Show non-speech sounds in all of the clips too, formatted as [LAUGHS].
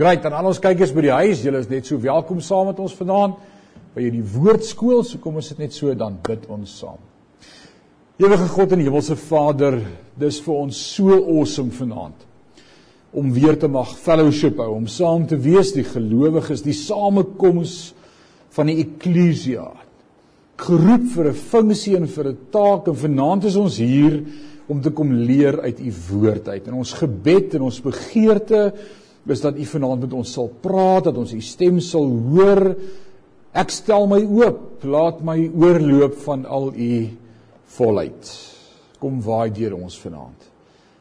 Great, dan al ons kykers by die huis, julle is net so welkom saam met ons vanaand by hierdie woordskool. So kom ons sit net so dan bid ons saam. Ewige God en Hemelse Vader, dis vir ons so awesome vanaand om weer te mag fellowship hou, om saam te wees die gelowiges, die samekoms van die eklesia. Geroep vir 'n funksie en vir 'n taak en vanaand is ons hier om te kom leer uit u woord uit. En ons gebed en ons begeerte is dat u vanaand met ons sal praat, dat ons u stem sal hoor. Ek stel my oop, laat my oorloop van al u volheid. Kom waai deur ons vanaand.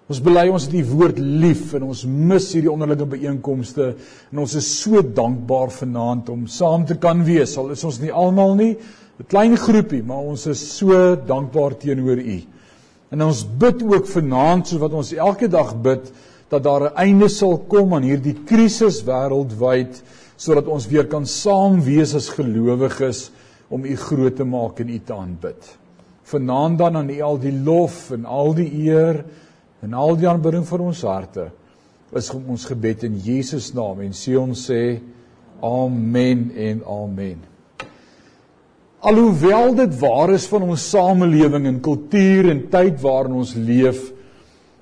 Ons bely ons het die woord lief en ons mis hierdie onderlinge byeenkomste en ons is so dankbaar vanaand om saam te kan wees. Al is ons nie almal nie 'n klein groepie, maar ons is so dankbaar teenoor U. En ons bid ook vanaand so wat ons elke dag bid dat daar 'n einde sal kom aan hierdie krisis wêreldwyd sodat ons weer kan saam wees as gelowiges om U groot te maak en U te aanbid. Vanaand dan aan U al die lof en al die eer en al die aanbidding vir ons harte is ons gebed in Jesus naam en sê ons sê amen en amen. Alhoewel dit waar is van ons samelewing en kultuur en tyd waarin ons leef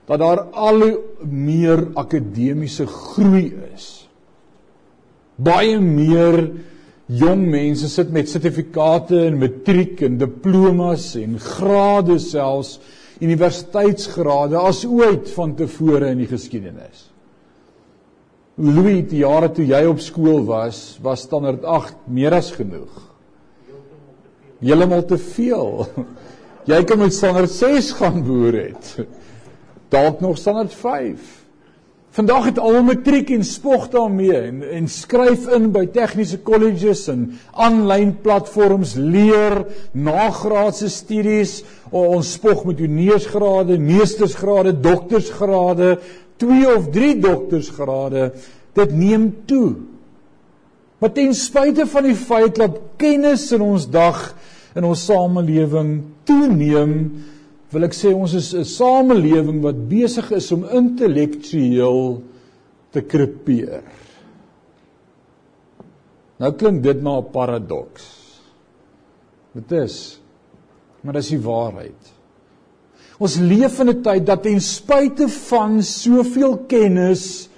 dat daar al meer akademiese groei is. Baie meer jong mense sit met sertifikate en matriek en diplomas en grade selfs universiteitsgrade as ooit van tevore in die geskiedenis. Louis, die jare toe jy op skool was, was standaard 8 meer as genoeg heeltemal te veel. [LAUGHS] Jy kan met standaard 6 gaan boer het. Dalk nog standaard 5. Vandag het almal matriek en spog daarmee en en skryf in by tegniese colleges en aanlyn platforms leer nagraadse studies. Ons spog met honeursgrade, meestersgrade, doktorsgrade, 2 of 3 doktorsgrade. Dit neem toe. Maar ten spyte van die feit dat kennis in ons dag in ons samelewing toeneem, wil ek sê ons is 'n samelewing wat besig is om intellektueel te krepeer. Nou klink dit maar 'n paradoks. Dit is maar dis die waarheid. Ons leef in 'n tyd dat ten spyte van soveel kennis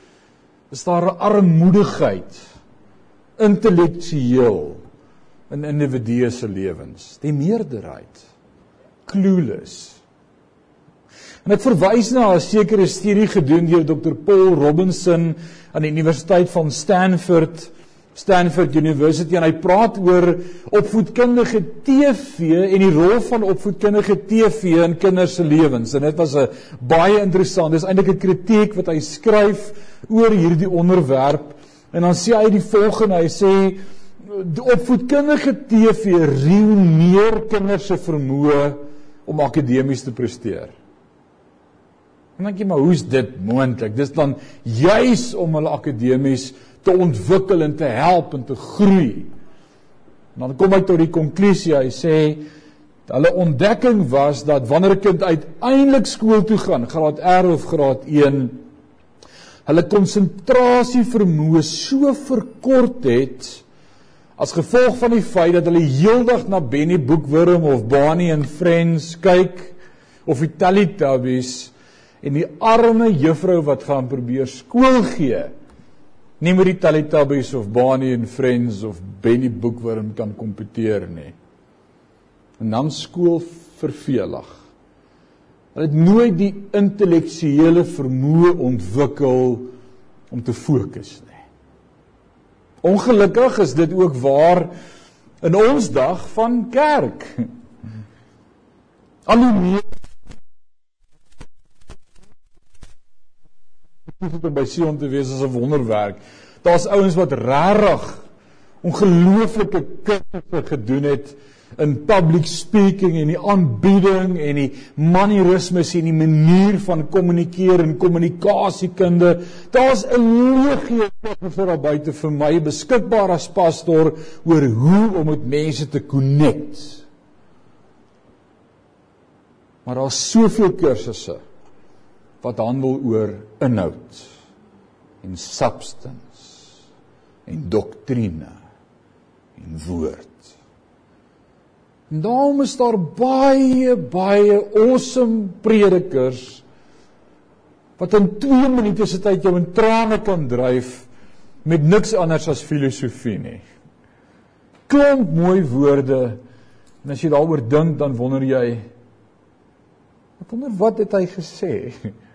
is daar 'n armoedigheid intellektueel in individue se lewens. Die meerderheid clueless. En ek verwys na 'n sekere studie gedoen deur Dr. Paul Robinson aan die Universiteit van Stanford, Stanford University en hy praat oor opvoedkundige TV en die rol van opvoedkundige TV in kinders se lewens. En dit was 'n baie interessant. Dis eintlik 'n kritiek wat hy skryf oor hierdie onderwerp. En dan sê hy die volgende, hy sê die opvoedkundige TV ruïneer kinders se vermoë om akademies te presteer. En dan dink jy maar hoe's dit moontlik? Dis dan juis om hulle akademies te ontwikkel en te help en te groei. En dan kom hy tot die konklusie, hy sê hulle ontdekking was dat wanneer 'n kind uiteindelik skool toe gaan, graad R of graad 1, hulle konsentrasie vermoë so verkort het As gevolg van die feit dat hulle heeldag na Benny Boekwurm of Bonnie and Friends kyk of die Teletubbies en die arme juffrou wat gaan probeer skool gee nie met die Teletubbies of Bonnie and Friends of Benny Boekwurm kan kompeteer nie. En dan skool vervelig. Hulle het nooit die intellektuele vermoë ontwikkel om te fokus nie. Ongelukkig is dit ook waar in ons dag van kerk. [LAUGHS] Al hoe meer dit by Sion te wees as 'n wonderwerk. Daar's ouens wat regtig ongelooflike kursusse gedoen het in public speaking en die aanbieding en die manierismes en die manier van kommunikeer en kommunikasiekunde. Daar's 'n legio kursusse daar buite vir my beskikbaar as pastor oor hoe om met mense te connect. Maar daar's soveel kursusse wat handel oor inhoud en substance en doktrine en woord. En daarom is daar baie baie awesome predikers wat in 2 minute se tyd jou in trane kan dryf met niks anders as filosofie nie. Klomp mooi woorde en as jy daaroor dink dan wonder jy wat wonder wat het hy gesê? [LAUGHS]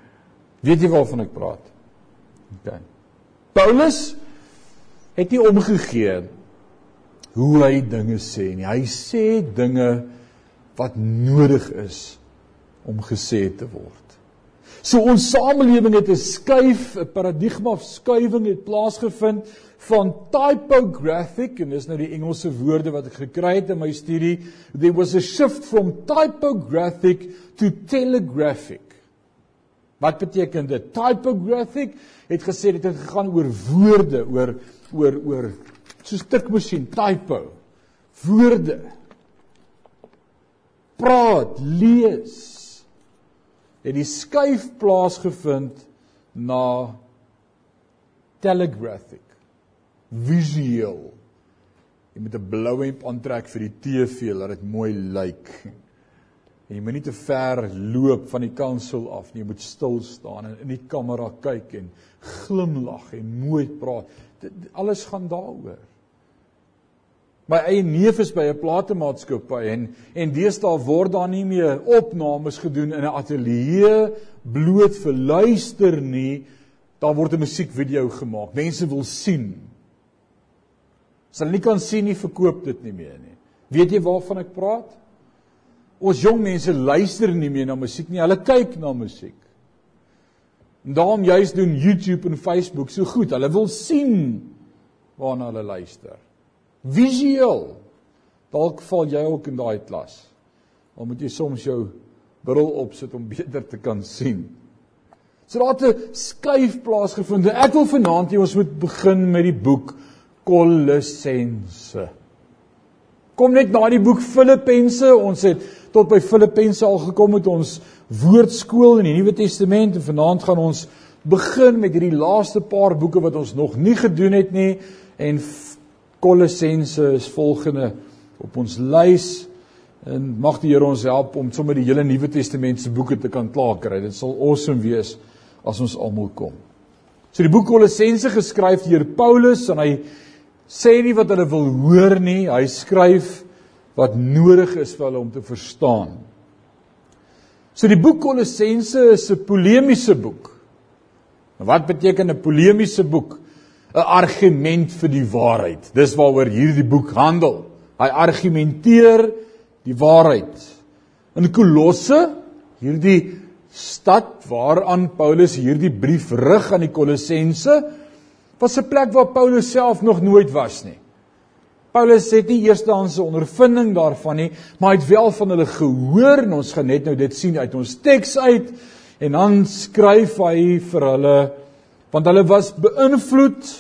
Weet jy waarvan ek praat? OK. Paulus het nie omgegee hoe hy dinge sê nie. Hy sê dinge wat nodig is om gesê te word. So ons samelewing het 'n skuif, 'n paradigma skuiving het plaasgevind van typographic en dis nou die Engelse woorde wat ek gekry het in my studie. There was a shift from typographic to telegraphic. Wat beteken dit? Typographic het gesê dit het gegaan oor woorde, oor oor oor so 'n tikmasjien, typo. Woorde. Praat, lees. Het die skuif plaasgevind na telegraphic. Visueel. Jy moet 'n blou hemp aantrek vir die TV dat dit mooi lyk. En jy moet nie te ver loop van die kansel af nie. Jy moet stil staan en in die kamera kyk en glimlag en mooi praat. Dit, alles gaan daaroor. My eie neef is by 'n platemaatskappy en en deesdae word daar nie meer opnames gedoen in 'n ateljee bloot vir luister nie. Daar word 'n musiekvideo gemaak. Mense wil sien. As hulle nie kan sien nie, verkoop dit nie meer nie. Weet jy waarvan ek praat? Ons jong mense luister nie meer na musiek nie. Hulle kyk na musiek. En daarom juist doen YouTube en Facebook so goed. Hulle wil sien waarna hulle luister visueel. Dalk val jy ook in daai klas. Al moet jy soms jou bril opsit om [LAUGHS] beter te kan sien. So daar het 'n skuif plaasgevind. Ek wil vanaand hê ons moet begin met die boek Kolossense. Kom net na die boek Filippense. Ons het tot by Filippense al gekom met ons woordskool in die Nuwe Testament en vanaand gaan ons begin met hierdie laaste paar boeke wat ons nog nie gedoen het nie en Kolossense is volgende op ons lys en mag die Here ons help om sommer die hele Nuwe Testament se boeke te kan klaarkry. Dit sal awesome wees as ons almal kom. So die boek Kolossense geskryf deur Paulus en hy sê nie wat hulle wil hoor nie, hy skryf wat nodig is vir hulle om te verstaan. So die boek Kolossense is 'n polemiese boek. Wat beteken 'n polemiese boek? 'n argument vir die waarheid. Dis waaroor hierdie boek handel. Hy argumenteer die waarheid. In Kolosse, hierdie stad waaraan Paulus hierdie brief rig aan die Kolossense, was 'n plek waar Paulus self nog nooit was nie. Paulus het nie eerstehandse ondervinding daarvan nie, maar hy het wel van hulle gehoor en ons gaan net nou dit sien uit ons teks uit en dan skryf hy vir hulle want hulle was beïnvloed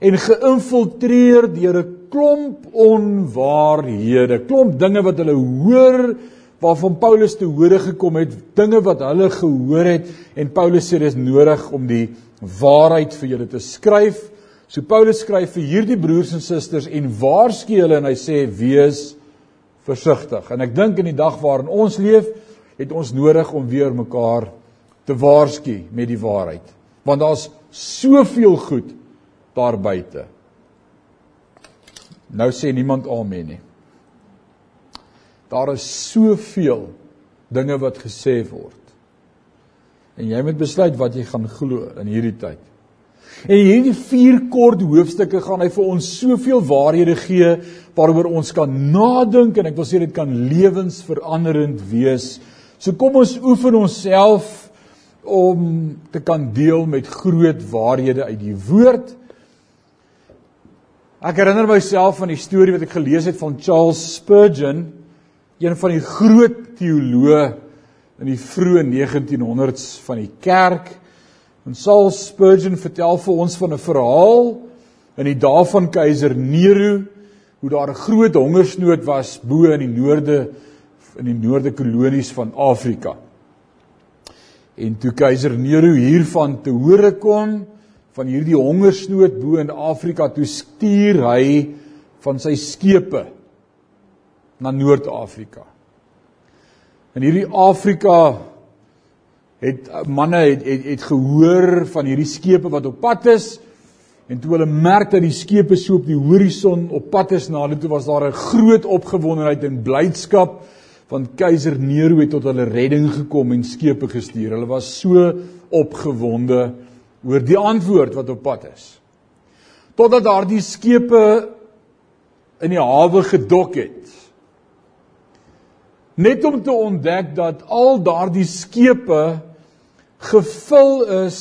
en geïnfiltreer deur 'n klomp onwaarhede, klomp dinge wat hulle hoor waarvan Paulus te hore gekom het, dinge wat hulle gehoor het en Paulus sê dis nodig om die waarheid vir julle te skryf. So Paulus skryf vir hierdie broers en susters en waarsku hulle en hy sê wees versigtig. En ek dink in die dag waarin ons leef, het ons nodig om weer mekaar te waarsku met die waarheid. Want daar's soveel goed daar buite. Nou sê niemand amen nie. Daar is soveel dinge wat gesê word. En jy moet besluit wat jy gaan glo in hierdie tyd. En hierdie vier kort hoofstukke gaan hy vir ons soveel waarhede gee waaroor ons kan nadink en ek wil sê dit kan lewensveranderend wees. So kom ons oefen onsself om te kan deel met groot waarhede uit die woord. Ek herinner myself van die storie wat ek gelees het van Charles Spurgeon, een van die groot teoloë in die vroeë 1900s van die kerk. En Charles Spurgeon vertel vir ons van 'n verhaal in die dae van keiser Nero hoe daar 'n groot hongersnood was bo in die noorde in die noorde kolonies van Afrika. En toe keiser Nero hiervan te hore kom, van hierdie hongersnood bo in Afrika toe stuur hy van sy skepe na Noord-Afrika. In hierdie Afrika het manne het, het het gehoor van hierdie skepe wat op pad is en toe hulle merk dat die skepe so op die horison op pad is na hulle toe was daar 'n groot opgewondenheid en blydskap van keiser Nero het tot hulle redding gekom en skepe gestuur. Hulle was so opgewonde oor die antwoord wat op pad is. Totdat daardie skepe in die hawe gedok het. Net om te ontdek dat al daardie skepe gevul is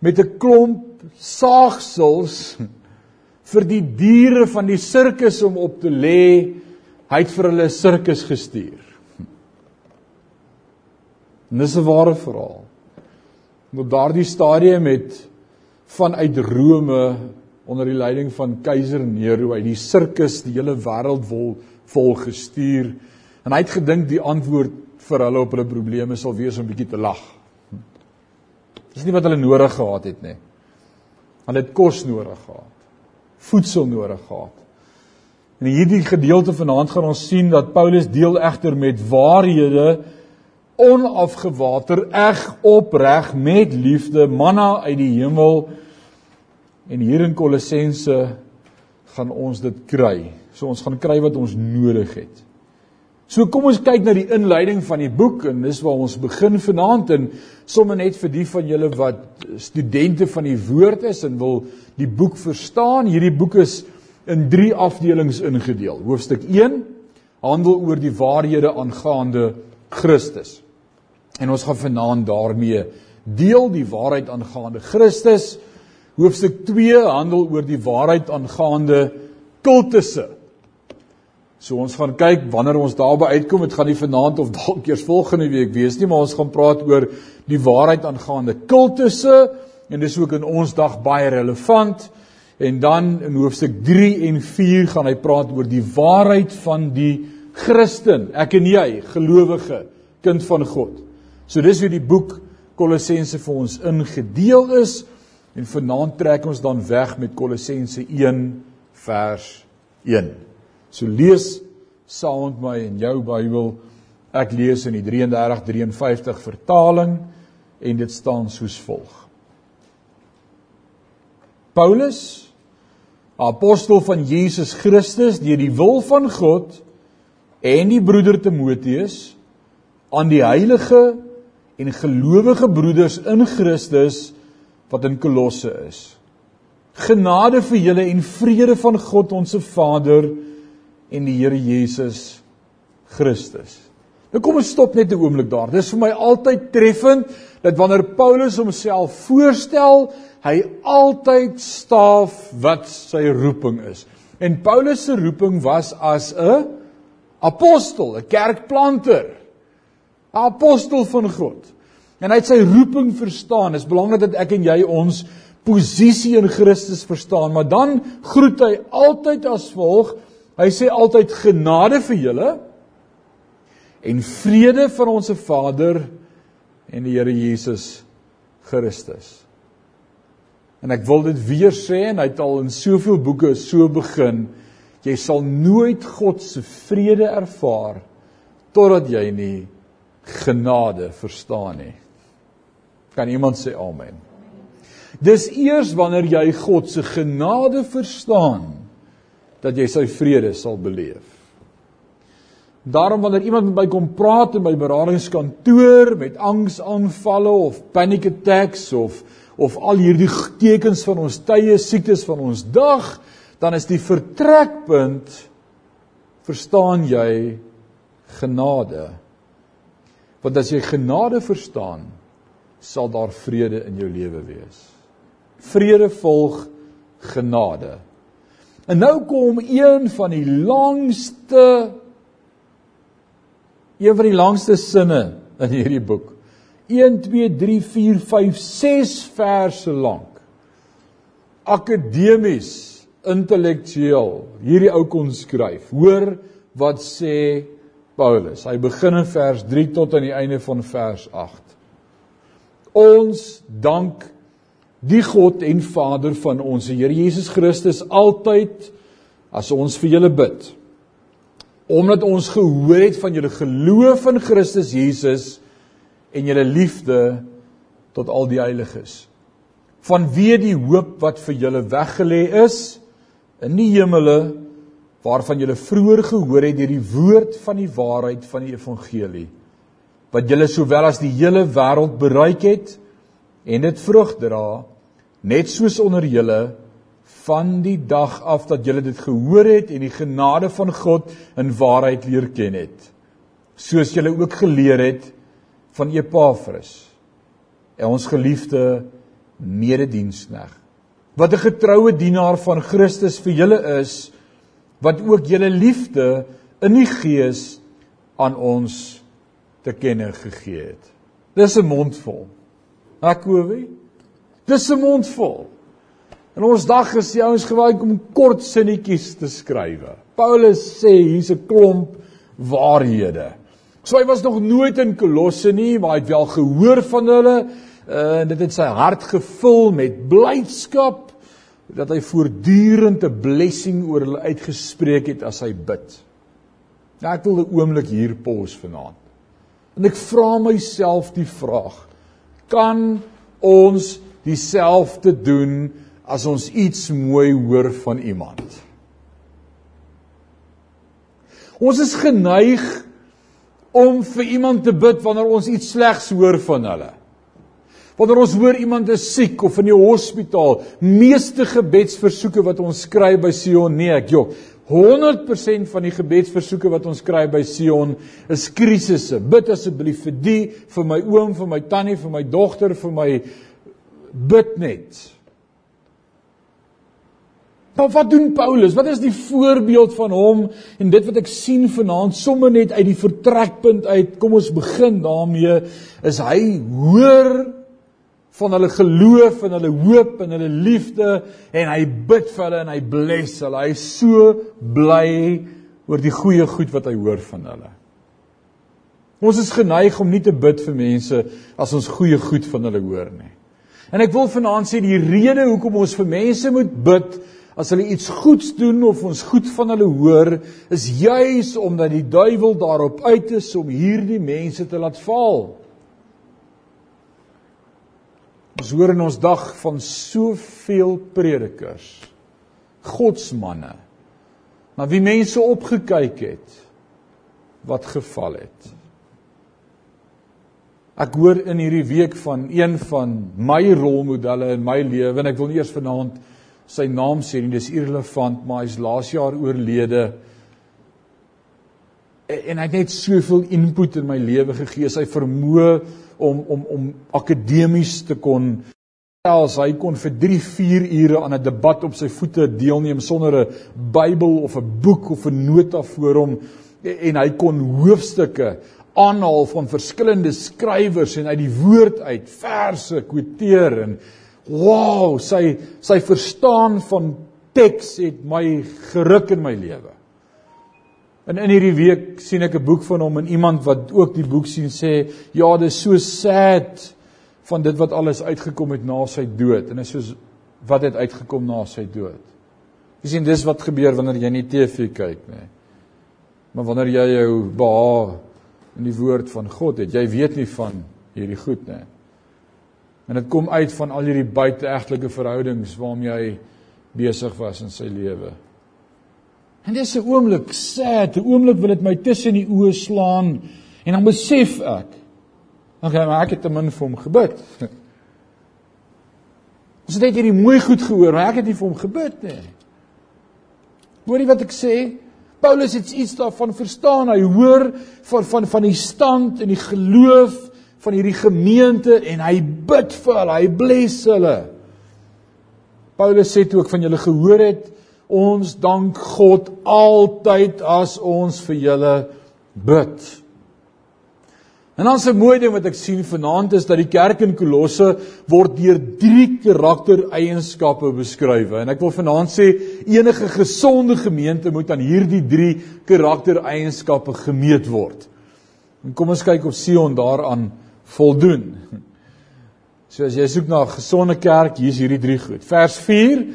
met 'n klomp saagsels vir die diere van die sirkus om op te lê Hy het vir hulle 'n sirkus gestuur. En dis 'n ware verhaal. Op daardie stadium het vanuit Rome onder die leiding van keiser Nero uit die sirkus die hele wêreld vol vol gestuur en hy het gedink die antwoord vir hulle op hulle probleme sal wees om bietjie te lag. Dis nie wat hulle nodig gehad het nie. Hulle het kos nodig gehad. Voedsel nodig gehad. In hierdie gedeelte vanaand gaan ons sien dat Paulus deel egter met waarhede onafgewater, eg opreg met liefde manna uit die hemel. En hier in Kolossense gaan ons dit kry. So ons gaan kry wat ons nodig het. So kom ons kyk na die inleiding van die boek en dis waar ons begin vanaand en sommer net vir die van julle wat studente van die woord is en wil die boek verstaan. Hierdie boek is in 3 afdelings ingedeel. Hoofstuk 1 handel oor die waarhede aangaande Christus. En ons gaan vanaand daarmee deel die waarheid aangaande Christus. Hoofstuk 2 handel oor die waarheid aangaande kultusse. So ons gaan kyk wanneer ons daarby uitkom, dit gaan nie vanaand of dalk eers volgende week wees nie, maar ons gaan praat oor die waarheid aangaande kultusse en dis ook in ons dag baie relevant. En dan in hoofstuk 3 en 4 gaan hy praat oor die waarheid van die Christen, ek en jy, gelowige, kind van God. So dis hoe die boek Kolossense vir ons ingedeel is en vanaand trek ons dan weg met Kolossense 1 vers 1. So lees saam met my in jou Bybel. Ek lees in die 3353 vertaling en dit staan soos volg. Paulus apostel van Jesus Christus deur die wil van God en die broeder Timoteus aan die heilige en gelowige broeders in Christus wat in Kolosse is. Genade vir julle en vrede van God ons se Vader en die Here Jesus Christus. Nou kom ons stop net 'n oomblik daar. Dis vir my altyd treffend dat wanneer Paulus homself voorstel, hy altyd staaf wat sy roeping is. En Paulus se roeping was as 'n apostel, 'n kerkplanter, 'n apostel van God. En hy het sy roeping verstaan. Dit is belangrik dat ek en jy ons posisie in Christus verstaan, maar dan groet hy altyd as volg. Hy sê altyd genade vir julle en vrede van ons Vader en die Here Jesus Christus. En ek wil dit weer sê en hy het al in soveel boeke so begin, jy sal nooit God se vrede ervaar totdat jy nie genade verstaan nie. Kan iemand sê amen? Dis eers wanneer jy God se genade verstaan dat jy sy vrede sal beleef. Daarom wanneer iemand met my kom praat in my beradingskantoor met angsaanvalle of panic attacks of of al hierdie tekens van ons tye, siektes van ons dag, dan is die vertrekpunt verstaan jy genade. Want as jy genade verstaan, sal daar vrede in jou lewe wees. Vrede volg genade. En nou kom een van die langste een van die langste sinne in hierdie boek. 1 2 3 4 5 6 verse lank. Akademies, intellektueel, hierdie ou kon skryf. Hoor wat sê Paulus. Hy begin in vers 3 tot aan die einde van vers 8. Ons dank die God en Vader van ons Here Jesus Christus altyd as ons vir julle bid. Omdat ons gehoor het van julle geloof in Christus Jesus en julle liefde tot al die heiliges. Vanweë die hoop wat vir julle weggelê is in die hemele waarvan julle vroeër gehoor het deur die woord van die waarheid van die evangelie wat julle sowel as die hele wêreld bereik het en dit vrug dra net soos onder julle van die dag af dat julle dit gehoor het en die genade van God in waarheid leer ken het soos julle ook geleer het van Epafras ons geliefde medediensneg wat 'n getroue dienaar van Christus vir julle is wat ook julle liefde in die gees aan ons te kenne gegee het. Dis 'n mondvol. Hakowie. Dis 'n mondvol. In ons dag is die ouens gewoond om kort sinnetjies te skryf. Paulus sê hier's 'n klomp waarhede. So hy was nog nooit in Kolosse nie, maar hy het wel gehoor van hulle uh, en dit het sy hart gevul met blydskap dat hy voortdurend 'n blessing oor hulle uitgespreek het as hy bid. Nou ek wil 'n oomblik hier pos vanaand. En ek vra myself die vraag: kan ons dieselfde doen as ons iets mooi hoor van iemand? Ons is geneig om vir iemand te bid wanneer ons iets slegs hoor van hulle. Wanneer ons hoor iemand is siek of in die hospitaal, meeste gebedsversoeke wat ons skryf by Sion, nee ek, joh, 100% van die gebedsversoeke wat ons kry by Sion is krisisse. Bid asseblief vir die, vir my oom, vir my tannie, vir my dogter, vir my bid net. Maar wat doen Paulus? Wat is die voorbeeld van hom en dit wat ek sien vanaand sommer net uit die vertrekpunt uit. Kom ons begin daarmee. Is hy hoor van hulle geloof en hulle hoop en hulle liefde en hy bid vir hulle en hy bless hulle. Hy is so bly oor die goeie goed wat hy hoor van hulle. Ons is geneig om nie te bid vir mense as ons goeie goed van hulle hoor nie. En ek wil vanaand sê die rede hoekom ons vir mense moet bid as hulle iets goeds doen of ons goed van hulle hoor, is juis omdat die duiwel daarop uit is om hierdie mense te laat val. Ons hoor in ons dag van soveel predikers, godsmanne, na wie mense opgekyk het wat geval het. Ek hoor in hierdie week van een van my rolmodelle in my lewe en ek wil eers vanaand sy naam sê nie, dis irrelevant, maar hy's laas jaar oorlede. En hy het net soveel input in my lewe gegee, sy vermoë om om om akademies te kon selfs hy kon vir 3, 4 ure aan 'n debat op sy voete deelneem sonder 'n Bybel of 'n boek of 'n nota voor hom. En hy kon hoofstukke aanhaal van verskillende skrywers en uit die woord uit verse kwoteer en wow, sy sy verstaan van teks het my geruk in my lewe. En in hierdie week sien ek 'n boek van hom en iemand wat ook die boek sien sê, ja, dit is so sad van dit wat alles uitgekom het na sy dood en is soos wat het uitgekom na sy dood. Jy sien dis wat gebeur wanneer jy nie TV kyk nie. Maar wanneer jy jou behaag in die woord van God het, jy weet nie van hierdie goed nie. En dit kom uit van al hierdie buiteegtelike verhoudings waarmee hy besig was in sy lewe. En dis 'n oomblik sad, 'n oomblik wil dit my tussen die oë slaan en dan besef ek. Okay, maar ek het te min vir hom gebid. [LAUGHS] Ons het net hierdie mooi goed gehoor, maar ek het nie vir hom gebid nie. Hoorie wat ek sê? Paulus het iets daarvan verstaan. Hy hoor van van van die stand en die geloof van hierdie gemeente en hy bid vir hulle. Hy bless hulle. Paulus sê toe ook van julle gehoor het Ons dank God altyd as ons vir julle bid. En dan 'n mooi ding wat ek sien vanaand is dat die kerk in Kolosse word deur drie karaktereienskappe beskryf. En ek wil vanaand sê enige gesonde gemeente moet aan hierdie drie karaktereienskappe gemeet word. En kom ons kyk of Sion daaraan voldoen. So as jy soek na 'n gesonde kerk, hier's hierdie drie goed. Vers 4: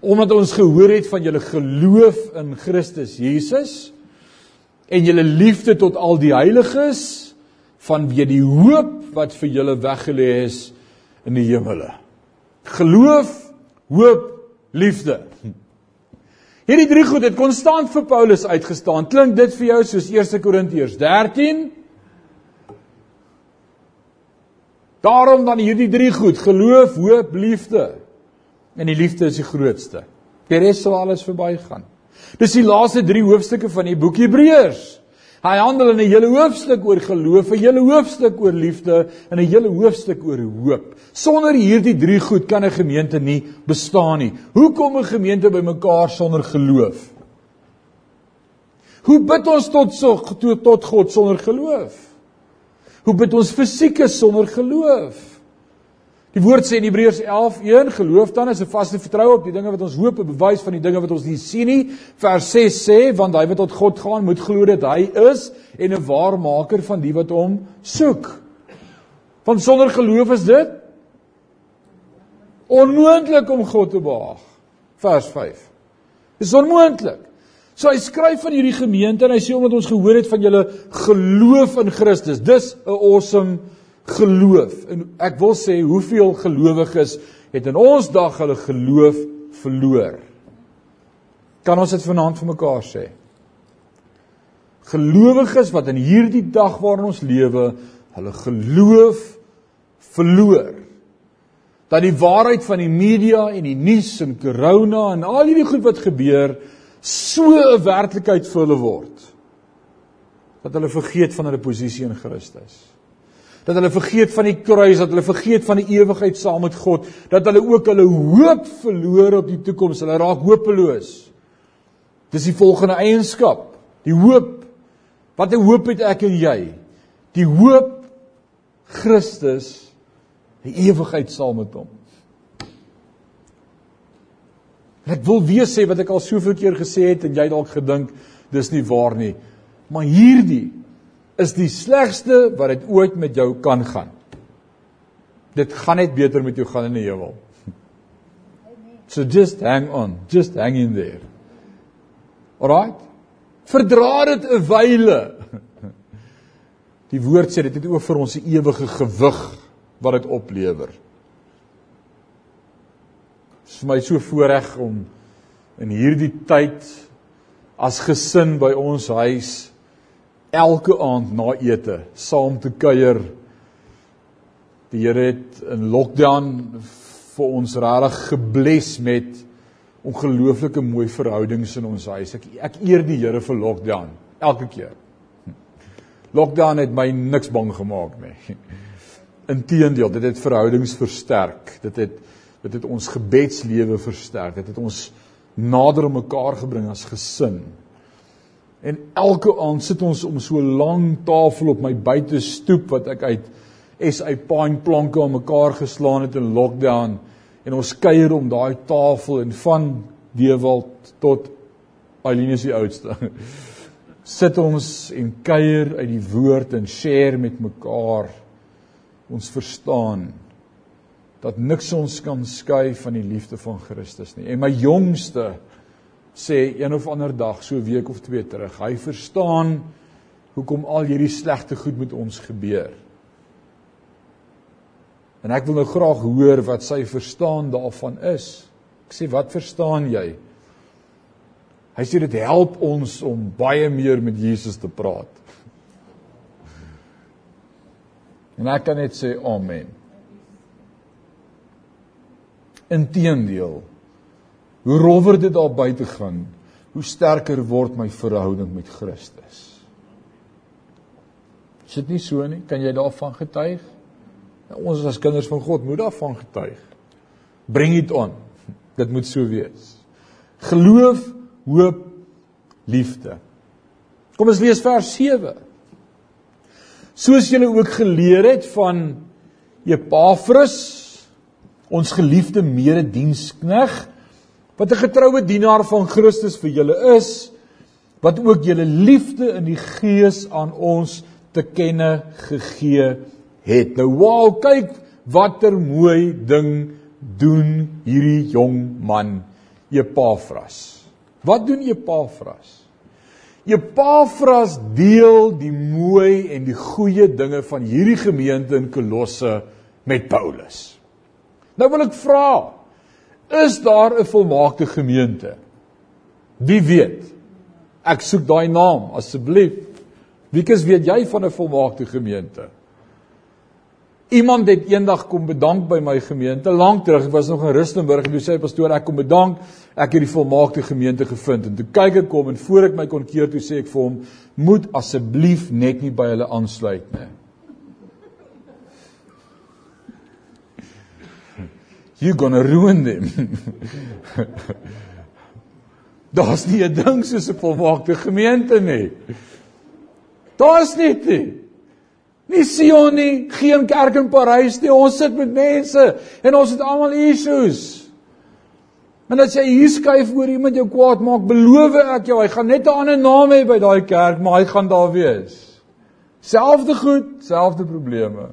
Omdat ons gehoor het van julle geloof in Christus Jesus en julle liefde tot al die heiliges vanweë die hoop wat vir julle weggelê is in die hemele. Geloof, hoop, liefde. Hierdie drie goed het konstant vir Paulus uitgestaan. Klink dit vir jou soos 1 Korintiërs 13? Daarom dan hierdie drie goed: geloof, hoop, liefde. En die liefde is die grootste. Die res sal alles verbygaan. Dis die laaste 3 hoofstukke van die boek Hebreërs. Hy handel in 'n hele hoofstuk oor geloof, 'n hele hoofstuk oor liefde en 'n hele hoofstuk oor hoop. Sonder hierdie drie goed kan 'n gemeente nie bestaan nie. Hoe kom 'n gemeente bymekaar sonder geloof? Hoe bid ons tot so tot God sonder geloof? Hoe bid ons fisiek sonder geloof? Die woord sê in Hebreërs 11:1 geloof dan is 'n vaste vertroue op die dinge wat ons hoop, 'n bewys van die dinge wat ons nie sien nie. Vers 6 sê want hy wat tot God gaan moet glo dat hy is en 'n waarmaker van die wat hom soek. Want sonder geloof is dit onmoontlik om God te behaag. Vers 5. Dis onmoontlik. So hy skryf van hierdie gemeente en hy sê omdat ons gehoor het van julle geloof in Christus. Dis 'n awesome geloof. En ek wil sê hoeveel gelowiges het in ons dag hulle geloof verloor. Kan ons dit vanaand vir mekaar sê? Gelowiges wat in hierdie dag waarin ons lewe, hulle geloof verloor. Dat die waarheid van die media en die nuus en corona en al hierdie goed wat gebeur, so 'n werklikheid vir hulle word dat hulle vergeet van hulle posisie in Christus. Dat hulle vergeet van die kruis, dat hulle vergeet van die ewigheid saam met God, dat hulle ook hulle hoop verloor op die toekoms. Hulle raak hopeloos. Dis die volgende eienskap, die hoop. Wat 'n hoop het ek en jy? Die hoop Christus, die ewigheid saam met hom. En ek wil weer sê wat ek al soveel keer gesê het en jy dalk gedink dis nie waar nie. Maar hierdie is die slegste wat dit ooit met jou kan gaan. Dit gaan net beter met jou gaan in die hemel. So just hang on, just hang in there. Alright? Verdra dit 'n wyle. Die woord sê dit het ook vir ons 'n ewige gewig wat dit oplewer is vir my so voorreg om in hierdie tyd as gesin by ons huis elke aand na ete saam te kuier. Die Here het in lockdown vir ons regtig gebless met ongelooflike mooi verhoudings in ons huis. Ek ek eer die Here vir lockdown elke keer. Lockdown het my niks bang gemaak nie. [LAUGHS] Inteendeel, dit het verhoudings versterk. Dit het dit het ons gebedslewe versterk. Dit het ons nader mekaar gebring as gesin. En elke aand sit ons om so 'n lang tafel op my buitestoep wat ek uit SA pine planke aan mekaar geslaan het in lockdown en ons kuier om daai tafel en van Dewald tot Eileen is die oudste. [LAUGHS] Sit ons en kuier uit die woord en share met mekaar. Ons verstaan dat niks ons kan skei van die liefde van Christus nie. En my jongste sê een of ander dag, so 'n week of twee terug, hy verstaan hoekom al hierdie slegte goed met ons gebeur. En ek wil nou graag hoor wat sy verstaan daarvan is. Ek sê wat verstaan jy? Hy sê dit help ons om baie meer met Jesus te praat. En ek kan net sê amen. Inteendeel, hoe rowwer dit daar buite gaan, hoe sterker word my verhouding met Christus. Is dit nie so nie? Kan jy daarvan getuig? Nou, ons as kinders van God moet daarvan getuig. Bring dit aan. Dit moet so wees. Geloof, hoop, liefde. Kom ons lees vers 7. Soos julle ook geleer het van Epafras ons geliefde mededienskneg wat 'n getroue dienaar van Christus vir julle is wat ook julle liefde in die gees aan ons te kenne gegee het. Nou wow, kyk watter mooi ding doen hierdie jong man Epafras. Wat doen Epafras? Epafras deel die mooi en die goeie dinge van hierdie gemeente in Kolosse met Paulus. Nou wil ek vra, is daar 'n volmaakte gemeente? Wie weet? Ek soek daai naam asseblief. Wie kens weet jy van 'n volmaakte gemeente? Iemand het eendag kom bedank by my gemeente lank terug. Ek was nog in Rustenburg en toe sê hy pastoor ek kom bedank. Ek het die volmaakte gemeente gevind. En toe kyk ek kom en voor ek my kon keer toe sê ek vir hom moet asseblief net nie by hulle aansluit nie. You gonna ruin them. [LAUGHS] Daar's nie 'n ding soos 'n volmaakte gemeente nie. Daar's net nie. Nie Sion nie, geen kerk in Parys nie. Ons sit met mense en ons het almal issues. En as jy hier skuif oor iemand jou kwaad maak, beloof ek jou, hy gaan net 'n ander naam hê by daai kerk, maar hy gaan daar wees. Selfde goed, selfde probleme.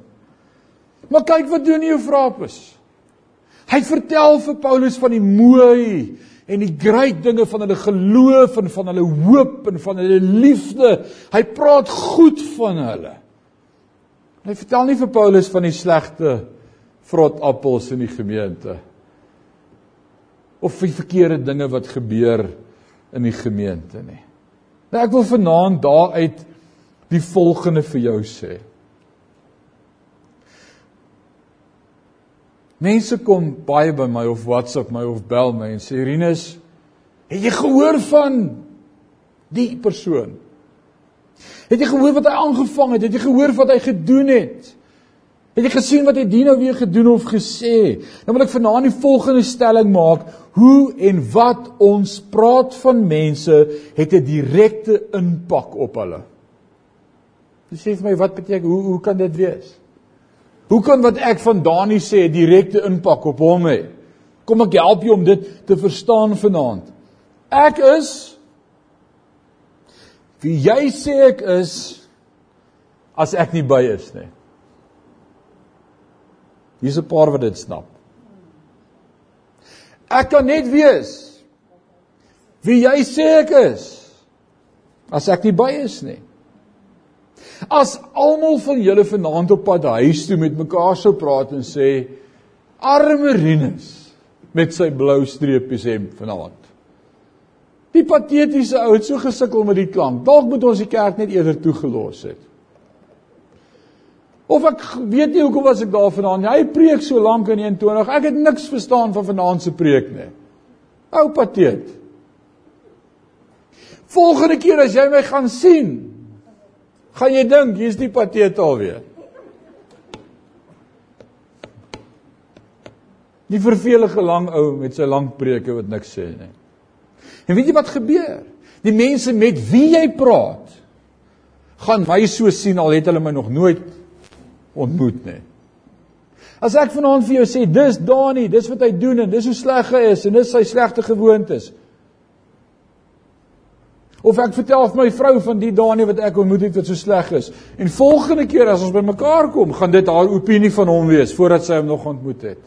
Maar kyk wat doen Eufrapis. Hy vertel vir Paulus van die mooi en die groot dinge van hulle geloof en van hulle hoop en van hulle liefde. Hy praat goed van hulle. Hy vertel nie vir Paulus van die slegte vrot appels in die gemeente of die verkeerde dinge wat gebeur in die gemeente nie. Nou ek wil vanaand daaruit die volgende vir jou sê. Mense kom baie by my of WhatsApp my of bel my en sê Rinus, het jy gehoor van die persoon? Het jy gehoor wat hy aangevang het? Het jy gehoor wat hy gedoen het? Het jy gesien wat hy dien nou weer gedoen of gesê? Nou wil ek vanaand die volgende stelling maak: hoe en wat ons praat van mense het 'n direkte impak op hulle. Jy sê vir my wat beteken hoe hoe kan dit wees? Hoe kan wat ek van Dani sê direkte impak op hom hê? Kom ek help jou om dit te verstaan vanaand. Ek is Wie jy sê ek is as ek nie by is nie. Hier's 'n paar wat dit snap. Ek kan net wees wie jy sê ek is as ek nie by is nie. As almal van julle vanaand op pad huis toe met mekaar sou praat en sê arme Rinus met sy blou streepies hem vanaand. Die patetiese ou het so gesukkel met die klank. Dalk moet ons die kerk net eerder toegelos het. Of ek weet nie hoekom was ek daar vanaand. Hy preek so lank in 21. Ek het niks verstaan van vanaand se preek nie. Ou patet. Volgende keer as jy my gaan sien, gaan jy dink hier's die patet alweer. Die vervelige lang ou met sy lang preke wat niks sê nie. En weet jy wat gebeur? Die mense met wie jy praat gaan my so sien al het hulle my nog nooit ontmoet nie. As ek vanaand vir jou sê dis Dani, dis wat hy doen en dis hoe sleg hy is en dis sy slegte gewoontes. Of ek vertel vir my vrou van die Dani wat ek ontmoet het wat so sleg is. En volgende keer as ons by mekaar kom, gaan dit haar opinie van hom wees voordat sy hom nog ontmoet het.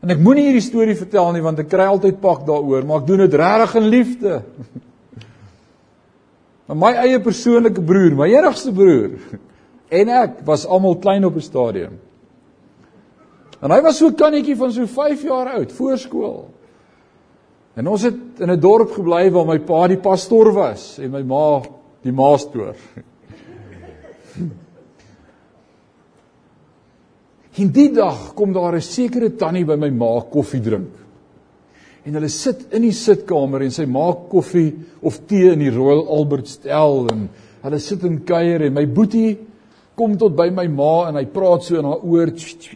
En ek moenie hierdie storie vertel nie want ek kry altyd pak daaroor, maar ek doen dit regtig in liefde. [LAUGHS] Maar my eie persoonlike broer, my enigste broer [LAUGHS] en ek was almal klein op 'n stadium. En hy was so kannetjie van so 5 jaar oud, voorskool. En ons het in 'n dorp gebly waar my pa die pastoor was en my ma die maastoor. En die dag kom daar 'n sekere tannie by my ma koffie drink. En hulle sit in die sitkamer en sy maak koffie of tee in die Royal Albert stel en hulle sit en kuier en my boetie kom tot by my ma en hy praat so in haar oor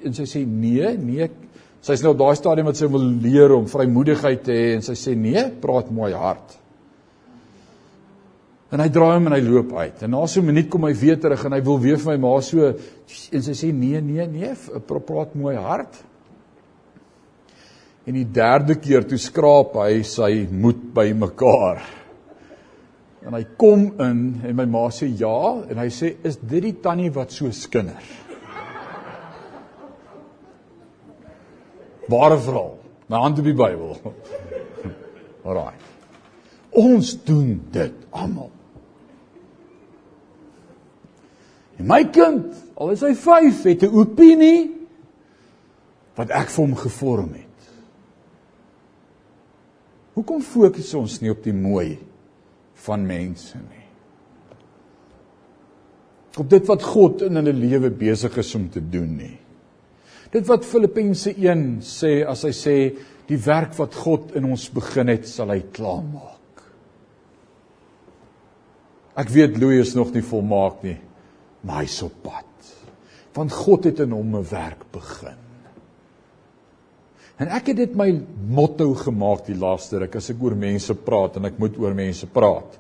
en sy sê nee, nee. Sy's nou op daai stadium wat sy wil leer om vrymoedigheid te hê en sy sê nee, praat mooi hard. En hy draai hom en hy loop uit. En na so 'n minuut kom hy weer terug en hy wil weer vir my ma so en sy sê nee, nee, nee, praat mooi hard. En die derde keer toe skraap hy sy moed by mekaar. En hy kom in en my ma sê ja en hy sê is dit die tannie wat so skinder? Ware verhaal. My hand op die Bybel. [LAUGHS] Alraai. Ons doen dit almal. En my kind, al is hy 5, het 'n opinie wat ek vir hom gevorm het. Hoekom fokus ons nie op die mooi van mense nie? Op dit wat God in hulle lewe besig is om te doen nie. Dit wat Filippense 1 sê as hy sê die werk wat God in ons begin het, sal hy klaarmaak. Ek weet Louis is nog nie volmaak nie, maar hy's op pad. Want God het in hom 'n werk begin. En ek het dit my motto gemaak die laaste ruk as ek oor mense praat en ek moet oor mense praat.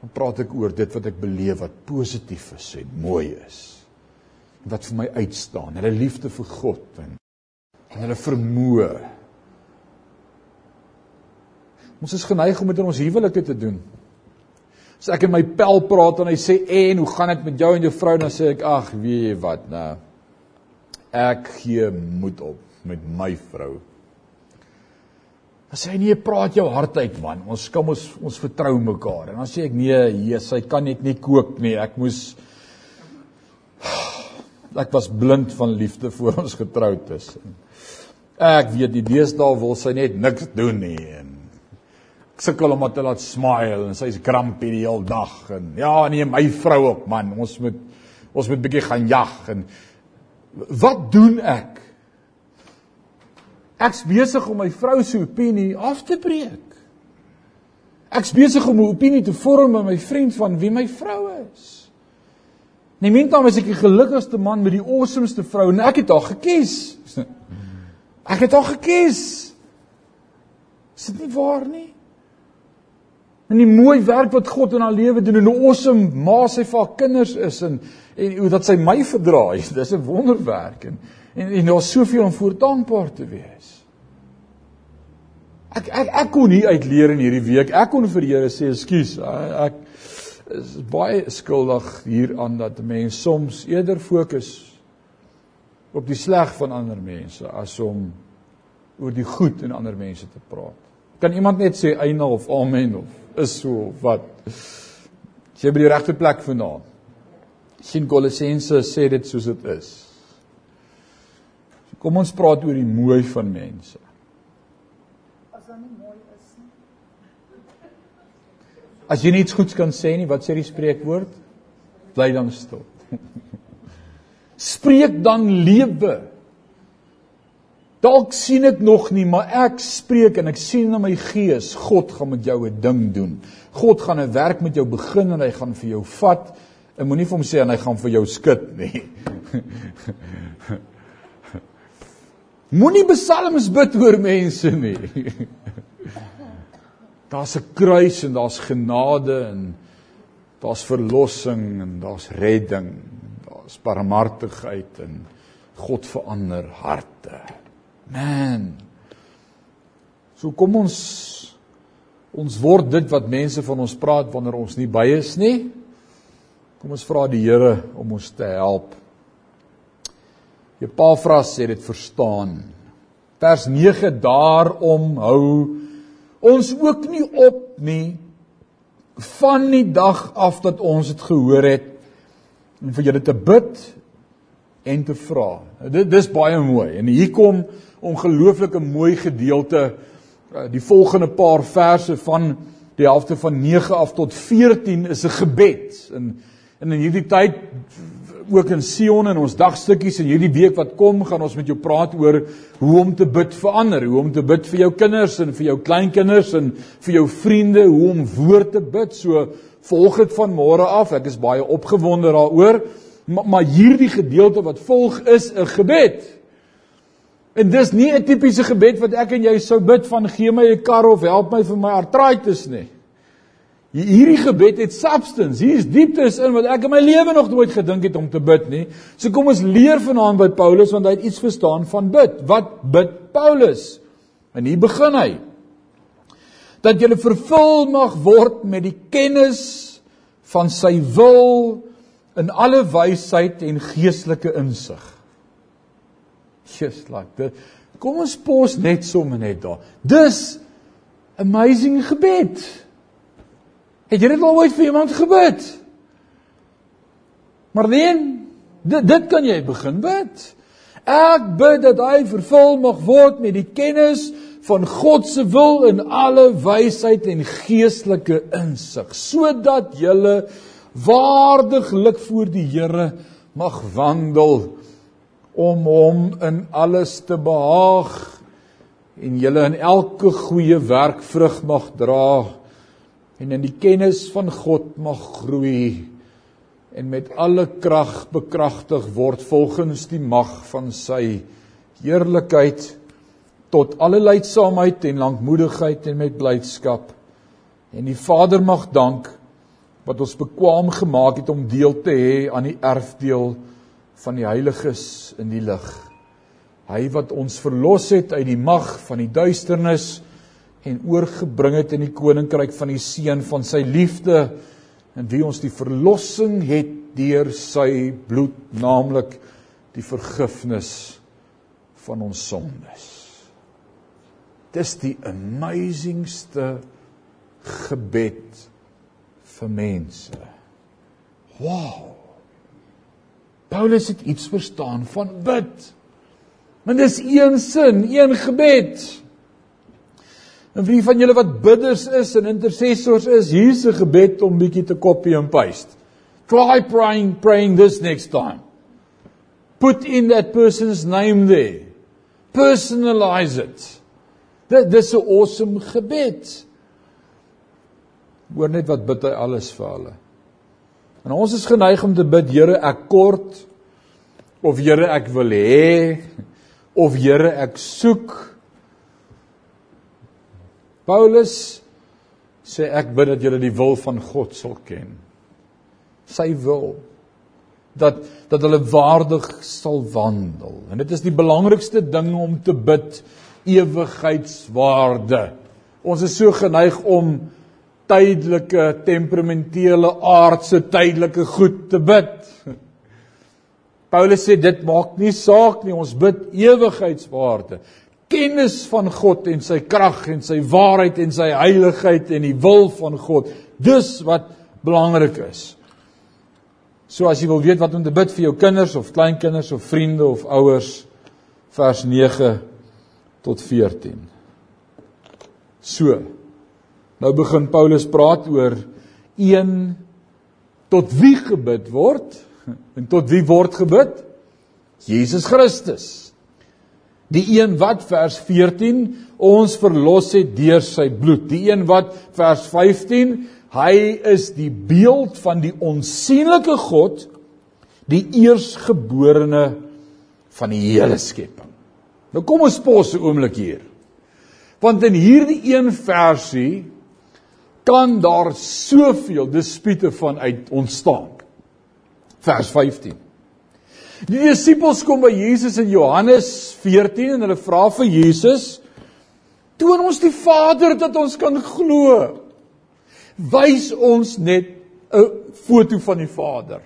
Dan praat ek oor dit wat ek beleef wat positief is en mooi is. Wat vir my uitstaan, hulle liefde vir God en en hulle vermoë. Ons is geneig om dit in ons huwelike te doen. As ek in my pel praat en hy sê en hoe gaan dit met jou en jou vrou dan sê ek ag weet jy wat nou ek gee moed op met my vrou. Dan sê hy nee praat jou hart uit man ons kom ons ons vertrou mekaar en dan sê ek nee Jesus hy kan net nie kook nie ek moes ek was blind van liefde voor ons getroud is. Ek weet die deesdae wil sy net niks doen nie en sukkel om te laat smile en sy's grumpy die hele dag en ja nee my vrou op man. Ons moet ons moet bietjie gaan jag en wat doen ek? Ek's besig om my vrou se opinie af te breek. Ek's besig om 'n opinie te vorm met my vriend van wie my vrou is mintam is ek die gelukkigste man met die awesomeste vrou en ek het haar gekies [LAUGHS] ek het haar gekies is dit nie waar nie En die mooi werk wat God in haar lewe doen en hoe awesome ma sy vir haar kinders is en en hoe dat sy my verdra. [LAUGHS] Dis 'n wonderwerk en en, en daar's soveel om voor dankbaar te wees. Ek ek ek kon nie uitleer in hierdie week. Ek kon vir die Here sê, "Ekskuus, ek is baie skuldig hieraan dat mense soms eerder fokus op die sleg van ander mense as om oor die goed in ander mense te praat." Kan iemand net sê eina of amen of is so wat jy by die regte plek vandaan. sien Kolossense sê dit soos dit is. Kom ons praat oor die mooi van mense. As dan nie mooi. As jy niks goeds kan sê nie, wat sê die spreekwoord? Bly dan stil. [LAUGHS] Spreek dan lewe. Dalk sien ek nog nie, maar ek spreek en ek sien in my gees, God gaan met jou 'n ding doen. God gaan 'n werk met jou begin en hy gaan vir jou vat. Ek moenie vir hom sê en hy gaan vir jou skud nie. [LAUGHS] Moenie besalms bid oor mense nie. [LAUGHS] Daar's 'n kruis en daar's genade en daar's verlossing en daar's redding. Daar's barmhartigheid en God verander harte. Man. So kom ons ons word dit wat mense van ons praat wanneer ons nie by is nie. Kom ons vra die Here om ons te help. Epafras sê dit verstaan. Vers 9 daarom hou ons ook nie op nie van die dag af dat ons dit gehoor het en vir julle te bid en te vra. Dit dis baie mooi. En hier kom ongelooflike mooi gedeelte eh, die volgende paar verse van die helfte van 9 af tot 14 is 'n gebed. En, en in hierdie tyd ook in Sion en ons dagstukkies en hierdie week wat kom gaan ons met jou praat oor hoe om te bid vir ander, hoe om te bid vir jou kinders en vir jou kleinkinders en vir jou vriende, hoe om woord te bid. So volg dit van môre af. Ek is baie opgewonde daaroor. Maar, maar hierdie gedeelte wat volg is 'n gebed. En dis nie 'n tipiese gebed wat ek en jy sou bid van gee my 'n kar of help my vir my artritis nie. Hierdie gebed het substance. Hier is dieptes in wat ek in my lewe nog nooit gedink het om te bid nie. So kom ons leer vanaand by Paulus want hy het iets verstaan van bid. Wat bid Paulus? En hier begin hy. Dat jy vervul mag word met die kennis van sy wil in alle wysheid en geestelike insig just like dit Kom ons pos net sommer net daar. Dis amazing gebed. Het jy dit al ooit vir iemand gebid? Maar nee, dit, dit kan jy begin bid. Ek bid dat hy vervul mag word met die kennis van God se wil in alle wysheid en geestelike insig, sodat jy waardiglik voor die Here mag wandel om hom in alles te behaag en julle in elke goeie werk vrug mag dra en in die kennis van God mag groei en met alle krag bekragtig word volgens die mag van sy heerlikheid tot alle leidsaamheid en lankmoedigheid en met blydskap en die Vader mag dank wat ons bekwam gemaak het om deel te hê aan die erfdeel van die heiliges in die lig. Hy wat ons verlos het uit die mag van die duisternis en oorgebring het in die koninkryk van die seun van sy liefde en wie ons die verlossing het deur sy bloed, naamlik die vergifnis van ons sondes. Dis die amazingste gebed vir mense. Wow. Paulus het iets verstaan van bid. Maar dis een sin, een gebed. En wie van julle wat bidders is en intercessors is, hier's 'n gebed om bietjie te copy and paste. Try praying praying this next time. Put in that person's name there. Personalize it. Dit dis 'n awesome gebed. Hoor net wat bid hy alles vir hulle. En ons is geneig om te bid, Here, ek kort of Here, ek wil hê of Here, ek soek. Paulus sê ek bid dat julle die wil van God sal ken. Sy wil dat dat hulle waardig sal wandel. En dit is die belangrikste ding om te bid, ewigheidswaarde. Ons is so geneig om tydelike temperamentele aardse tydelike goed te bid. Paulus sê dit maak nie saak nie, ons bid ewigheidswaarde. Kennis van God en sy krag en sy waarheid en sy heiligheid en die wil van God. Dis wat belangrik is. So as jy wil weet wat om te bid vir jou kinders of kleinkinders of vriende of ouers vers 9 tot 14. So Nou begin Paulus praat oor een tot wie gebid word [LAUGHS] en tot wie word gebid? Jesus Christus. Die een wat vers 14 ons verlos het deur sy bloed. Die een wat vers 15 hy is die beeld van die onsigbare God, die eersgeborene van die hele skepping. Nou kom ons pos 'n oomblik hier. Want in hierdie een versie kan daar soveel dispute van uit ontstaan. Vers 15. Die disippels kom by Jesus in Johannes 14 en hulle vra vir Jesus: "Toon ons die Vader dat ons kan glo. Wys ons net 'n foto van die Vader."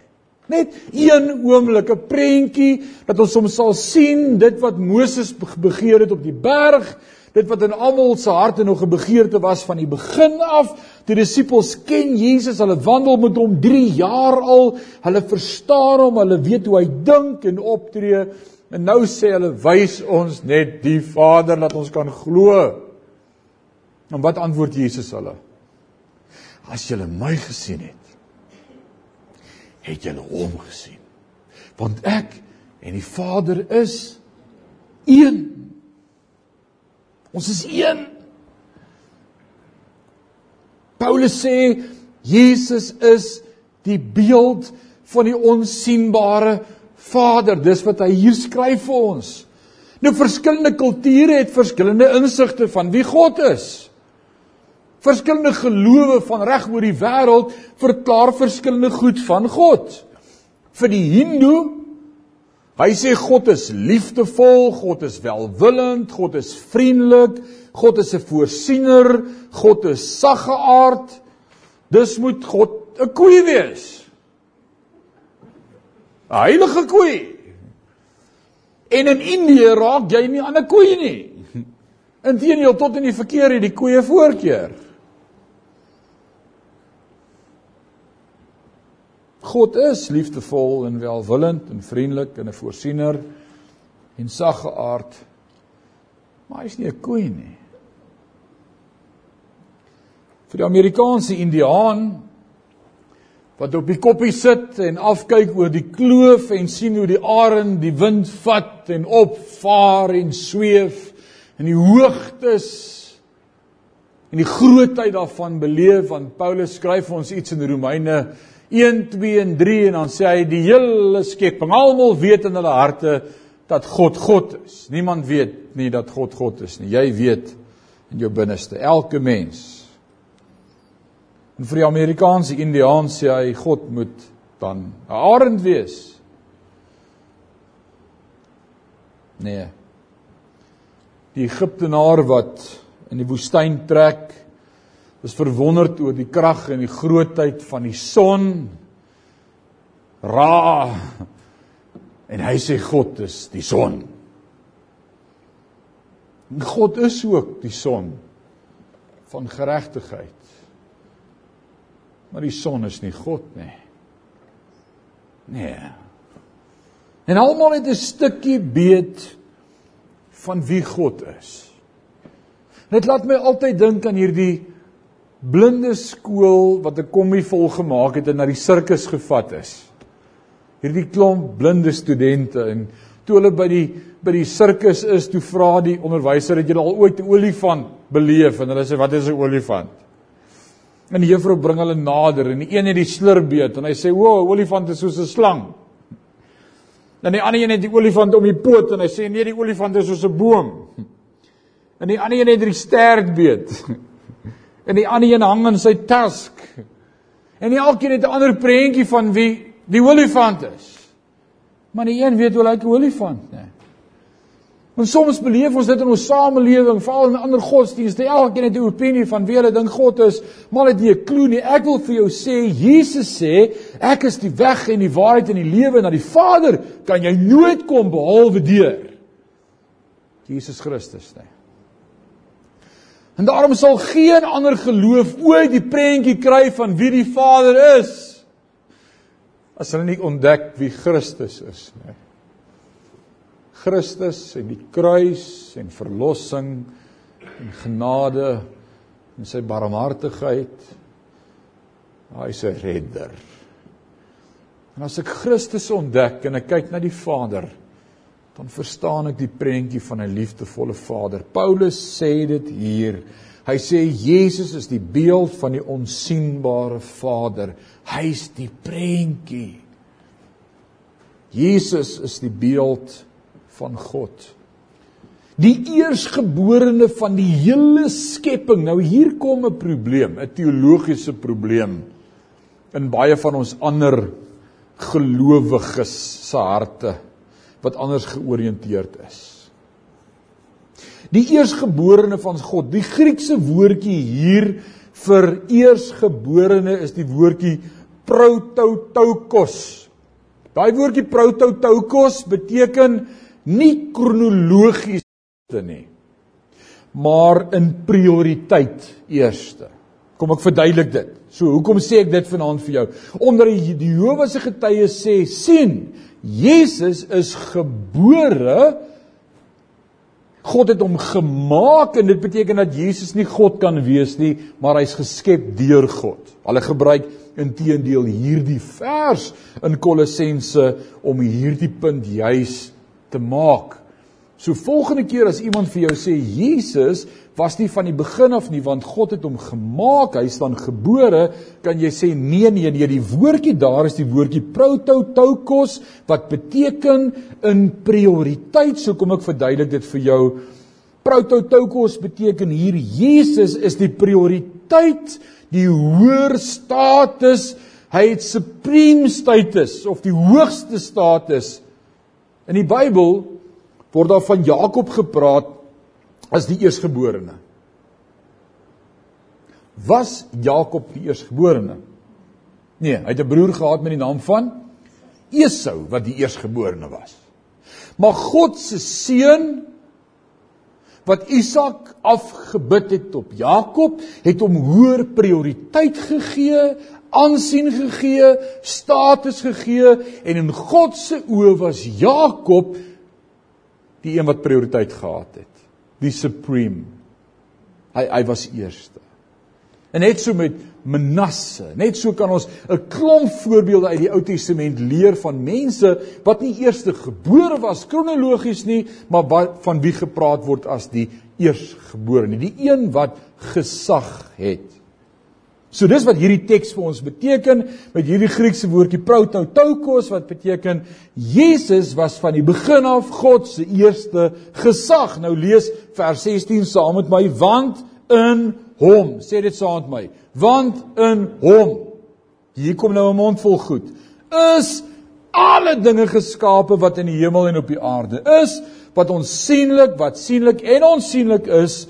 Net een oomblik, 'n prentjie dat ons hom sal sien, dit wat Moses begeer het op die berg, dit wat in almal se harte nog 'n begeerte was van die begin af. Die disippels ken Jesus, hulle wandel met hom 3 jaar al. Hulle verstaan hom, hulle weet hoe hy dink en optree. En nou sê hulle, "Wys ons net die Vader dat ons kan glo." En wat antwoord Jesus hulle? As julle my gesien het, het julle hom gesien. Want ek en die Vader is een. Ons is een. Paulus sê Jesus is die beeld van die onsigbare Vader. Dis wat hy hier skryf vir ons. Nou verskillende kulture het verskillende insigte van wie God is. Verskillende gelowe van reg oor die wêreld verklaar verskillende goed van God. Vir die Hindoe Hy sê God is liefdevol, God is welwillend, God is vriendelik, God is 'n voorsiener, God is saggeaard. Dis moet God 'n koei wees. 'n Heilige koei. En in Indië raak jy nie aan 'n koei nie. [LAUGHS] Inteendeel tot in die verkeer het die koeie voorkeur. God is liefdevol en welwillend en vriendelik en 'n voorsiener en saggeaard. Maar hy is nie 'n koei nie. Vir die Amerikaanse Indiaan wat op die koppie sit en afkyk oor die kloof en sien hoe die arend die wind vat en opvaar en sweef in die hoogtes en die grootheid daarvan beleef want Paulus skryf ons iets in Romeine 1 2 en 3 en dan sê hy die hele skepping almal weet in hulle harte dat God God is. Niemand weet nie dat God God is nie. Jy weet in jou binneste, elke mens. En vir die Amerikaanse Indiaan sê hy God moet dan 'n arend wees. Nee. Die Egiptenaar wat in die woestyn trek is verwonderd oor die krag en die grootheid van die son. Ra. En hy sê God is die son. God is ook die son van geregtigheid. Maar die son is nie God nie. Nee. En almal het 'n stukkie weet van wie God is. Dit laat my altyd dink aan hierdie blinde skool wat 'n kommie vol gemaak het en na die sirkus gevat is. Hierdie klomp blinde studente en toe hulle by die by die sirkus is, toe vra die onderwyser het julle al ooit 'n olifant beleef en hulle sê wat is 'n olifant? En die juffrou bring hulle nader en die een het die slurbeet en hy sê, "Wow, olifant is soos 'n slang." Dan die ander een het die olifant om die poot en hy sê, "Nee, die olifant is soos 'n boom." En die ander een het die stertbeet. En die ander een hang in sy task. En elkeen het 'n ander prentjie van wie die olifant is. Maar die een weet hoe lyk 'n olifant? Nee. Want soms beleef ons dit in ons samelewing, veral in ander godsdienste, elkeen het 'n opinie van wie hulle dink God is, maar dit nie 'n klou nie. Ek wil vir jou sê, Jesus sê, ek is die weg en die waarheid en die lewe na die Vader kan jy nooit kom behalwe deur Jesus Christus nie. En daarom sal geen ander geloof ooit die prentjie kry van wie die Vader is as hulle nie ontdek wie Christus is nie. Christus en die kruis en verlossing en genade en sy barmhartigheid. Hy's 'n redder. En as ek Christus ontdek en ek kyk na die Vader, dan verstaan ek die prentjie van 'n liefdevolle Vader. Paulus sê dit hier. Hy sê Jesus is die beeld van die onsigbare Vader. Hy's die prentjie. Jesus is die beeld van God. Die eersgeborene van die hele skepping. Nou hier kom 'n probleem, 'n teologiese probleem in baie van ons ander gelowiges se harte wat anders georiënteerd is. Die eersgeborene van God, die Griekse woordjie hier vir eersgeborene is die woordjie prototokos. Daai woordjie prototokos beteken nie kronologies te nie maar in prioriteit eerste. Kom ek verduidelik dit. So hoekom sê ek dit vanaand vir jou? Onder die Jehovah se getuies sê sien Jesus is gebore God het hom gemaak en dit beteken dat Jesus nie God kan wees nie, maar hy's geskep deur God. Hulle gebruik intedeel hierdie vers in Kolossense om hierdie punt juis te maak. So volgende keer as iemand vir jou sê Jesus was nie van die begin af nie want God het hom gemaak, hy is dan gebore, kan jy sê nee nee nee, die woordjie daar is die woordjie prototokos wat beteken in prioriteit. So kom ek verduidelik dit vir jou. Prototokos beteken hier Jesus is die prioriteit, die hoër status, hy het supreme status of die hoogste status In die Bybel word daar van Jakob gepraat as die eersgeborene. Was Jakob die eersgeborene? Nee, hy het 'n broer gehad met die naam van Esau wat die eersgeborene was. Maar God se seun wat Isak afgebid het op Jakob, het hom hoër prioriteit gegee, aansien gegee, status gegee en in God se oë was Jakob die een wat prioriteit gehad het, die supreme. Hy hy was eerste. En net so met Manasse, net so kan ons 'n klomp voorbeelde uit die Ou Testament leer van mense wat nie eerste gebore was kronologies nie, maar wat van wie gepraat word as die eersgebore die een wat gesag het. So dis wat hierdie teks vir ons beteken met hierdie Griekse woordjie prototoukos wat beteken Jesus was van die begin af God se eerste gesag. Nou lees vers 16 saam met my want in hom. Sê dit saam met my. Want in hom. Hier kom nou 'n mond vol goed. Is alle dinge geskape wat in die hemel en op die aarde is, wat ons sienlik, wat sienlik en onsienlik is,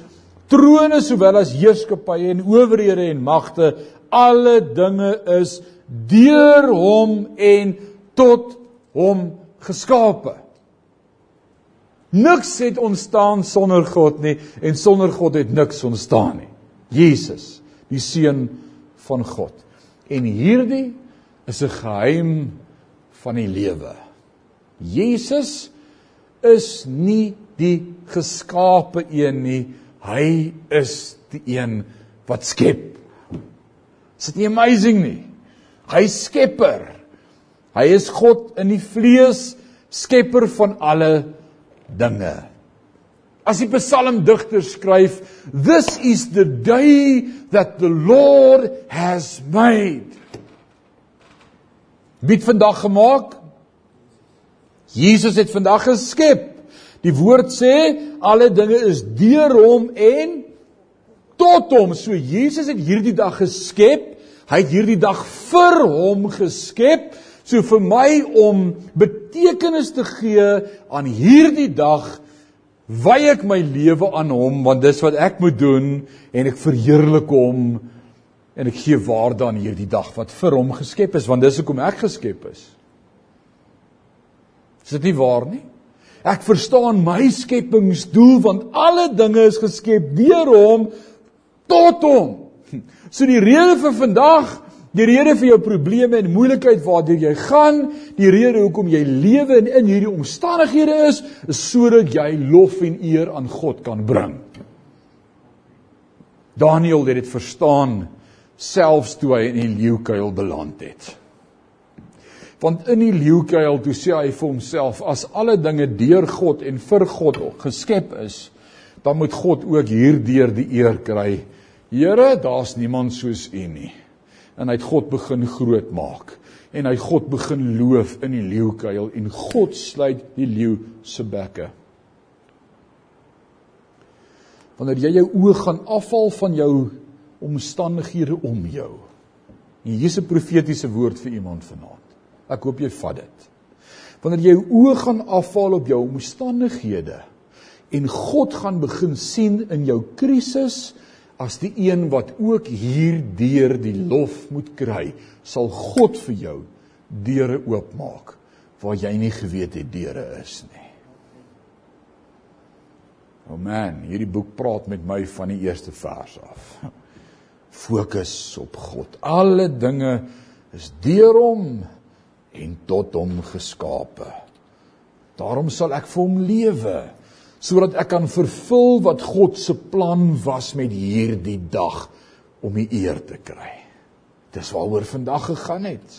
trone sowel as heerskappye en owerhede en magte, alle dinge is deur hom en tot hom geskape. Niks het ontstaan sonder God nie en sonder God het niks ontstaan nie. Jesus, die seun van God. En hierdie is 'n geheim van die lewe. Jesus is nie die geskape een nie, hy is die een wat skep. Is dit nie amazing nie? Hy skepper. Hy is God in die vlees, skepper van alle dinge. As die psalmdigter skryf, this is the day that the Lord has made. Wie het vandag gemaak? Jesus het vandag geskep. Die woord sê alle dinge is deur hom en tot hom. So Jesus het hierdie dag geskep. Hy het hierdie dag vir hom geskep. So vir my om betekenis te gee aan hierdie dag wy ek my lewe aan hom want dis wat ek moet doen en ek verheerlik hom en ek gee waarde aan hierdie dag wat vir hom geskep is want dis hoekom ek geskep is. Is dit nie waar nie? Ek verstaan my skepingsdoel want alle dinge is geskep deur hom tot hom. [LAUGHS] So die rede vir vandag Die rede vir jou probleme en moeilikheid waardeur jy gaan, die rede hoekom jy lewe en in hierdie omstandighede is, is sodat jy lof en eer aan God kan bring. Daniel het dit verstaan selfs toe hy in die leeukuil beland het. Want in die leeukuil toe sê hy vir homself as alle dinge deur God en vir God geskep is, dan moet God ook hierdeur die eer kry. Here, daar's niemand soos U nie en hy het God begin groot maak en hy God begin loof in die leeukuil en God sluit die leeu se bekke. Wanneer jy jou oë gaan afval van jou omstandighede om jou. En hier is 'n profetiese woord vir iemand vanaand. Ek hoop jy vat dit. Wanneer jy oë gaan afval op jou omstandighede en God gaan begin sien in jou krisis as die een wat ook hierdeur die lof moet kry, sal God vir jou deure oopmaak waar jy nie geweet het deure is nie. O oh man, hierdie boek praat met my van die eerste vers af. Fokus op God. Alle dinge is deur hom en tot hom geskape. Daarom sal ek vir hom lewe sodat ek kan vervul wat God se plan was met hierdie dag om die eer te kry. Dis waaroor vandag gegaan het.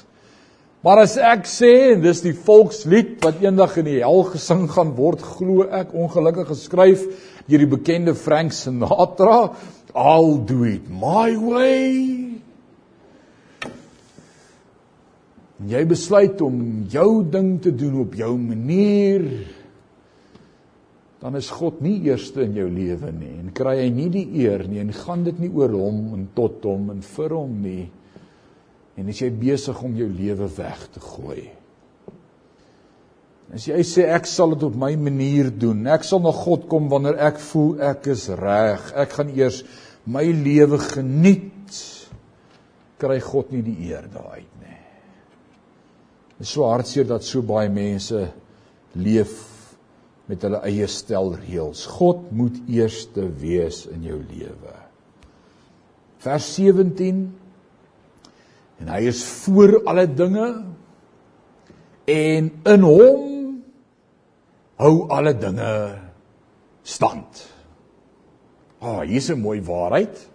Maar as ek sê en dis die volkslied wat eendag in die hel gesing gaan word, glo ek ongelukkig geskryf deur die bekende Frank Sinatra, I'll do it my way. En jy besluit om jou ding te doen op jou manier dan is God nie eerste in jou lewe nie en kry hy nie die eer nie en gaan dit nie oor hom en tot hom en vir hom nie. En as jy besig om jou lewe weg te gooi. As jy sê ek sal dit op my manier doen. Ek sal na God kom wanneer ek voel ek is reg. Ek gaan eers my lewe geniet. Kry God nie die eer nie dit is so hartseer dat so baie mense leef met hulle eie stel reëls. God moet eerste wees in jou lewe. Vers 17 en hy is voor alle dinge en in hom hou alle dinge stand. Ah, oh, hier's 'n mooi waarheid.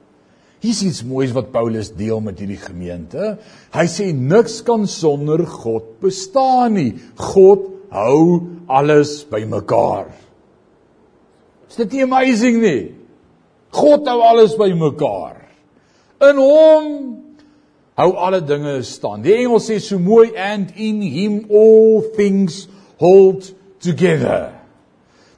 Hier's iets moois wat Paulus deel met hierdie gemeente. Hy sê niks kan sonder God bestaan nie. God hou alles bymekaar. Is dit nie amazing nie? God hou alles bymekaar. In hom hou alle dinge staan. Die Engels sê so mooi and in him all things hold together.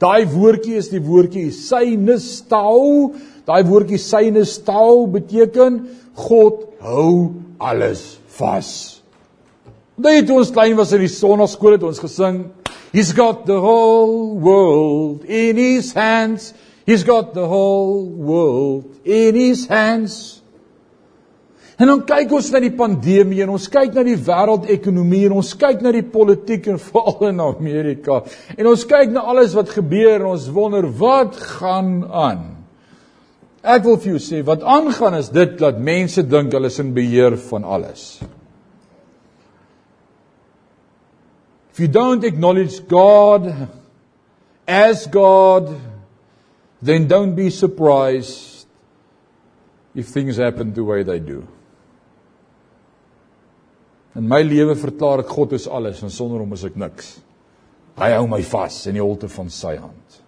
Daai woordjie is die woordjie syne stou. Daai woordjie syne stou beteken God hou alles vas. Dit ons klein was in die sonnaskool het ons gesing He's got the whole world in his hands. He's got the whole world in his hands. En dan kyk ons na die pandemie en ons kyk na die wêreldekonomie en ons kyk na die politiek en [LAUGHS] veral in Amerika. En ons kyk na alles wat gebeur en ons wonder wat gaan aan. Ek wil vir jou sê wat aangaan is dit dat mense dink hulle is in beheer van alles. If you don't acknowledge God as God, then don't be surprised if things happen the way they do. In my lewe verklaar ek God is alles en sonder hom is ek niks. Hy hou my vas in die holte van sy hand.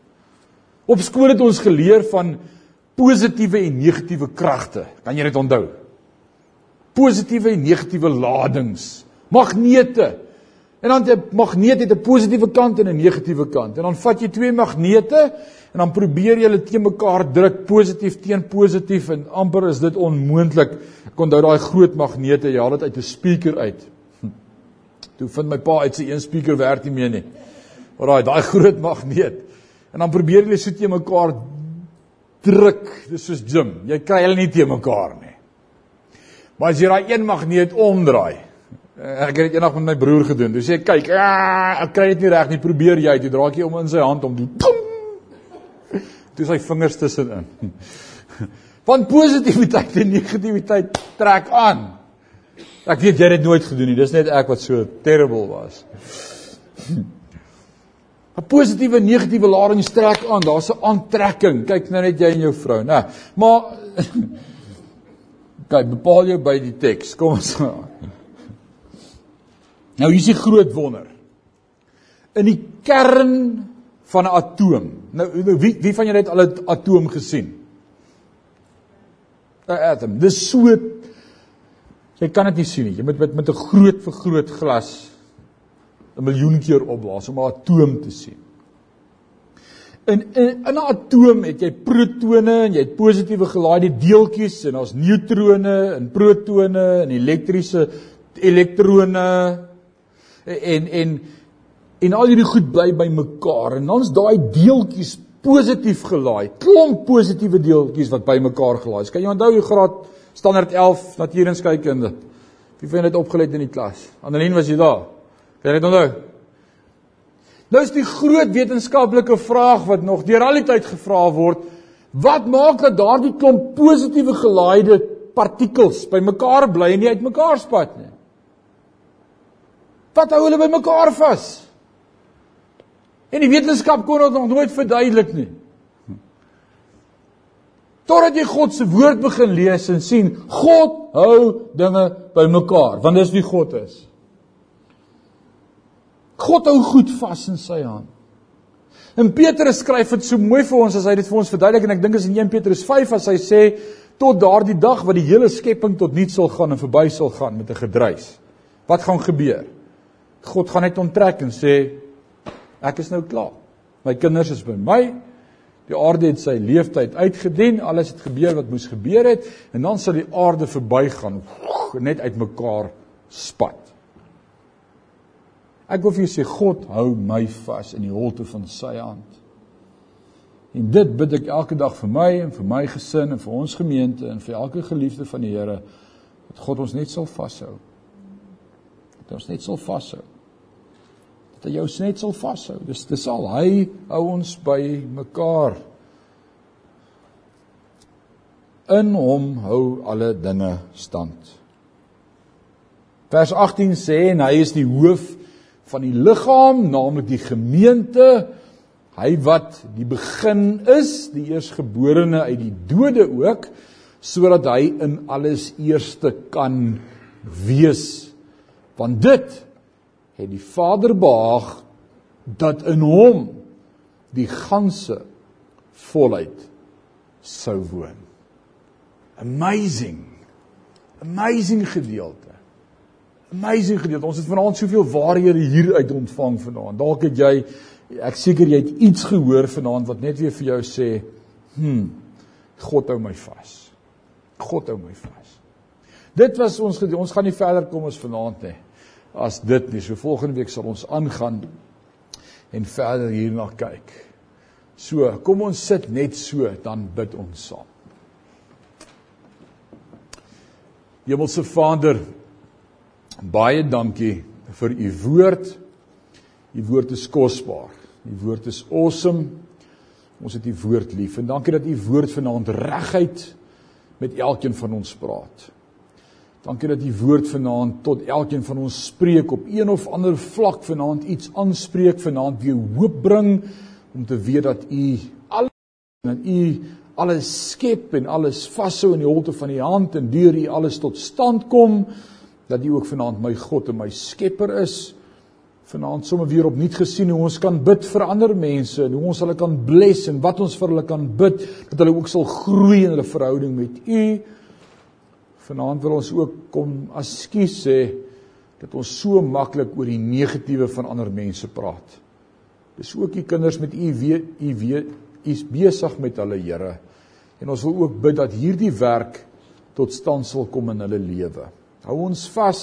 Op skool het ons geleer van positiewe en negatiewe kragte. Kan jy dit onthou? Positiewe en negatiewe ladings, magnete. En dan 'n magneet het 'n positiewe kant en 'n negatiewe kant. En dan vat jy twee magnete en dan probeer jy hulle teen mekaar druk, positief teen positief en amper is dit onmoontlik. Ek onthou daai groot magnete, jy haal dit uit 'n speaker uit. Hm. Toe vind my pa uit sy een speaker werk nie meer nie. Maar daai daai groot magneet. En dan probeer jy so teen mekaar druk. Dis soos gym. Jy kry hulle nie teen mekaar nie. Maar as jy daai een magneet omdraai, Eh, ek het dit eendag met my broer gedoen. Toe sê ek, kyk, ah, ek kry dit nie reg nie. Probeer jy, jy draak jy om in sy hand om doen. [LAUGHS] Toe sy vingers tussenin. [LAUGHS] Van positiwiteit en negativiteit trek aan. Ek weet jy het dit nooit gedoen nie. Dis net ek wat so terrible was. [LAUGHS] 'n Positiewe en negatiewe lading trek aan. Daar's 'n aantrekking. Kyk nou net jy en jou vrou, né? Maar kyk, bepaal jou by die teks. Kom ons gaan. Nou hier's die groot wonder. In die kern van 'n atoom. Nou, nou wie wie van julle het al 'n atoom gesien? 'n Atom. Dis so jy kan dit nie sien nie. Jy moet met met 'n groot vergroot glas 'n miljoen keer opblaas om 'n atoom te sien. In in 'n atoom het jy protone en jy het positiewe gelaaide deeltjies en daar's neutrone en protone en elektriese elektrone en en en al hierdie goed bly by mekaar en dan's daai deeltjies positief gelaai. Klomp positiewe deeltjies wat by mekaar gelaai is. Kan jy onthou hoe graad standaard 11 natuurenskykunde? Wie het dit opgelet in die klas? Annelien was jy daar? Kan jy dit onthou? Nou is die groot wetenskaplike vraag wat nog deur al die tyd gevra word, wat maak dat daardie klomp positiewe gelaaide partikels by mekaar bly en nie uitmekaar spat nie? Wat hou hulle by mekaar vas? En die wetenskap kon dit nog nooit verduidelik nie. Totdat jy God se woord begin lees en sien, God hou dinge by mekaar, want dis wie God is. God hou goed vas in sy hand. En Petrus skryf dit so mooi vir ons as hy dit vir ons verduidelik en ek dink is in 1 Petrus 5 as hy sê tot daardie dag wat die hele skepping tot nul sal gaan en verby sal gaan met 'n gedruis. Wat gaan gebeur? God gaan net onttrek en sê ek is nou klaar. My kinders is by my. Die aarde het sy leeftyd uitgedien, alles het gebeur wat moes gebeur het en dan sal die aarde verbygaan net uitmekaar spat. Ek wil vir julle sê God hou my vas in die holte van sy hand. En dit bid ek elke dag vir my en vir my gesin en vir ons gemeente en vir elke geliefde van die Here dat God ons net sal vashou. Dat ons net sal vashou dat ons net sal vashou. Dis dis al hy hou ons by mekaar. In hom hou alle dinge stand. Vers 18 sê en hy is die hoof van die liggaam, naamlik die gemeente. Hy wat die begin is, die eersgeborene uit die dode ook, sodat hy in alles eerste kan wees. Want dit het die Vader behaag dat in hom die ganse volheid sou woon. Amazing. Amazing gedeelte. Amazing gedeelte. Ons het vanaand soveel waarhede hier uit ontvang vanaand. Dalk het jy ek seker jy het iets gehoor vanaand wat net weer vir jou sê, "Hm, God hou my vas." God hou my vas. Dit was ons gedeelte. Ons gaan nie verder kom as vanaand nie as dit nie. So volgende week sal ons aangaan en verder hierna kyk. So, kom ons sit net so dan bid ons saam. Hemelse Vader, baie dankie vir u woord. U woord is kosbaar. U woord is awesome. Ons het u woord lief en dankie dat u woord vanaand reguit met elkeen van ons praat. Dankie dat u woord vanaand tot elkeen van ons spreek op een of ander vlak vanaand iets aanspreek vanaand weer hoop bring om te weet dat u alles en u alles skep en alles vashou in die holte van die hand en deur u alles tot stand kom dat u ook vanaand my God en my skepper is. Vanaand sommer weer opnuut gesien hoe ons kan bid vir ander mense en hoe ons hulle kan bless en wat ons vir hulle kan bid dat hulle ook sal groei in hulle verhouding met u vanaand wil ons ook kom askies sê dat ons so maklik oor die negatiewe van ander mense praat dis ook u kinders met u weet u weet u's besig met hulle Here. En ons wil ook bid dat hierdie werk tot stand sal kom in hulle lewe. Hou ons vas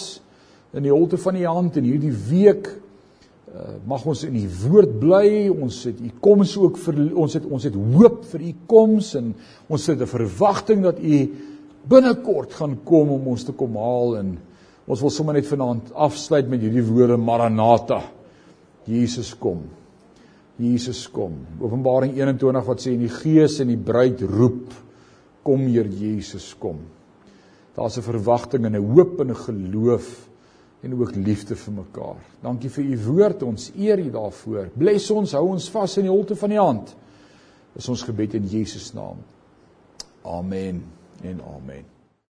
in die holte van u hand en hierdie week uh, mag ons in u woord bly. Ons het u koms ook vir ons het ons het hoop vir u koms en ons het 'n verwagting dat u binnekort gaan kom om ons te kom haal en ons wil sommer net vanaand afsluit met hierdie woorde Maranatha. Jesus kom. Jesus kom. Openbaring 21 wat sê en die Gees en die bruid roep, kom Heer Jesus kom. Daar's 'n verwagting en 'n hoop en 'n geloof en ook liefde vir mekaar. Dankie vir u woord, ons eer u daarvoor. Bless ons, hou ons vas in die holte van die hand. Dis ons gebed in Jesus naam. Amen en amen.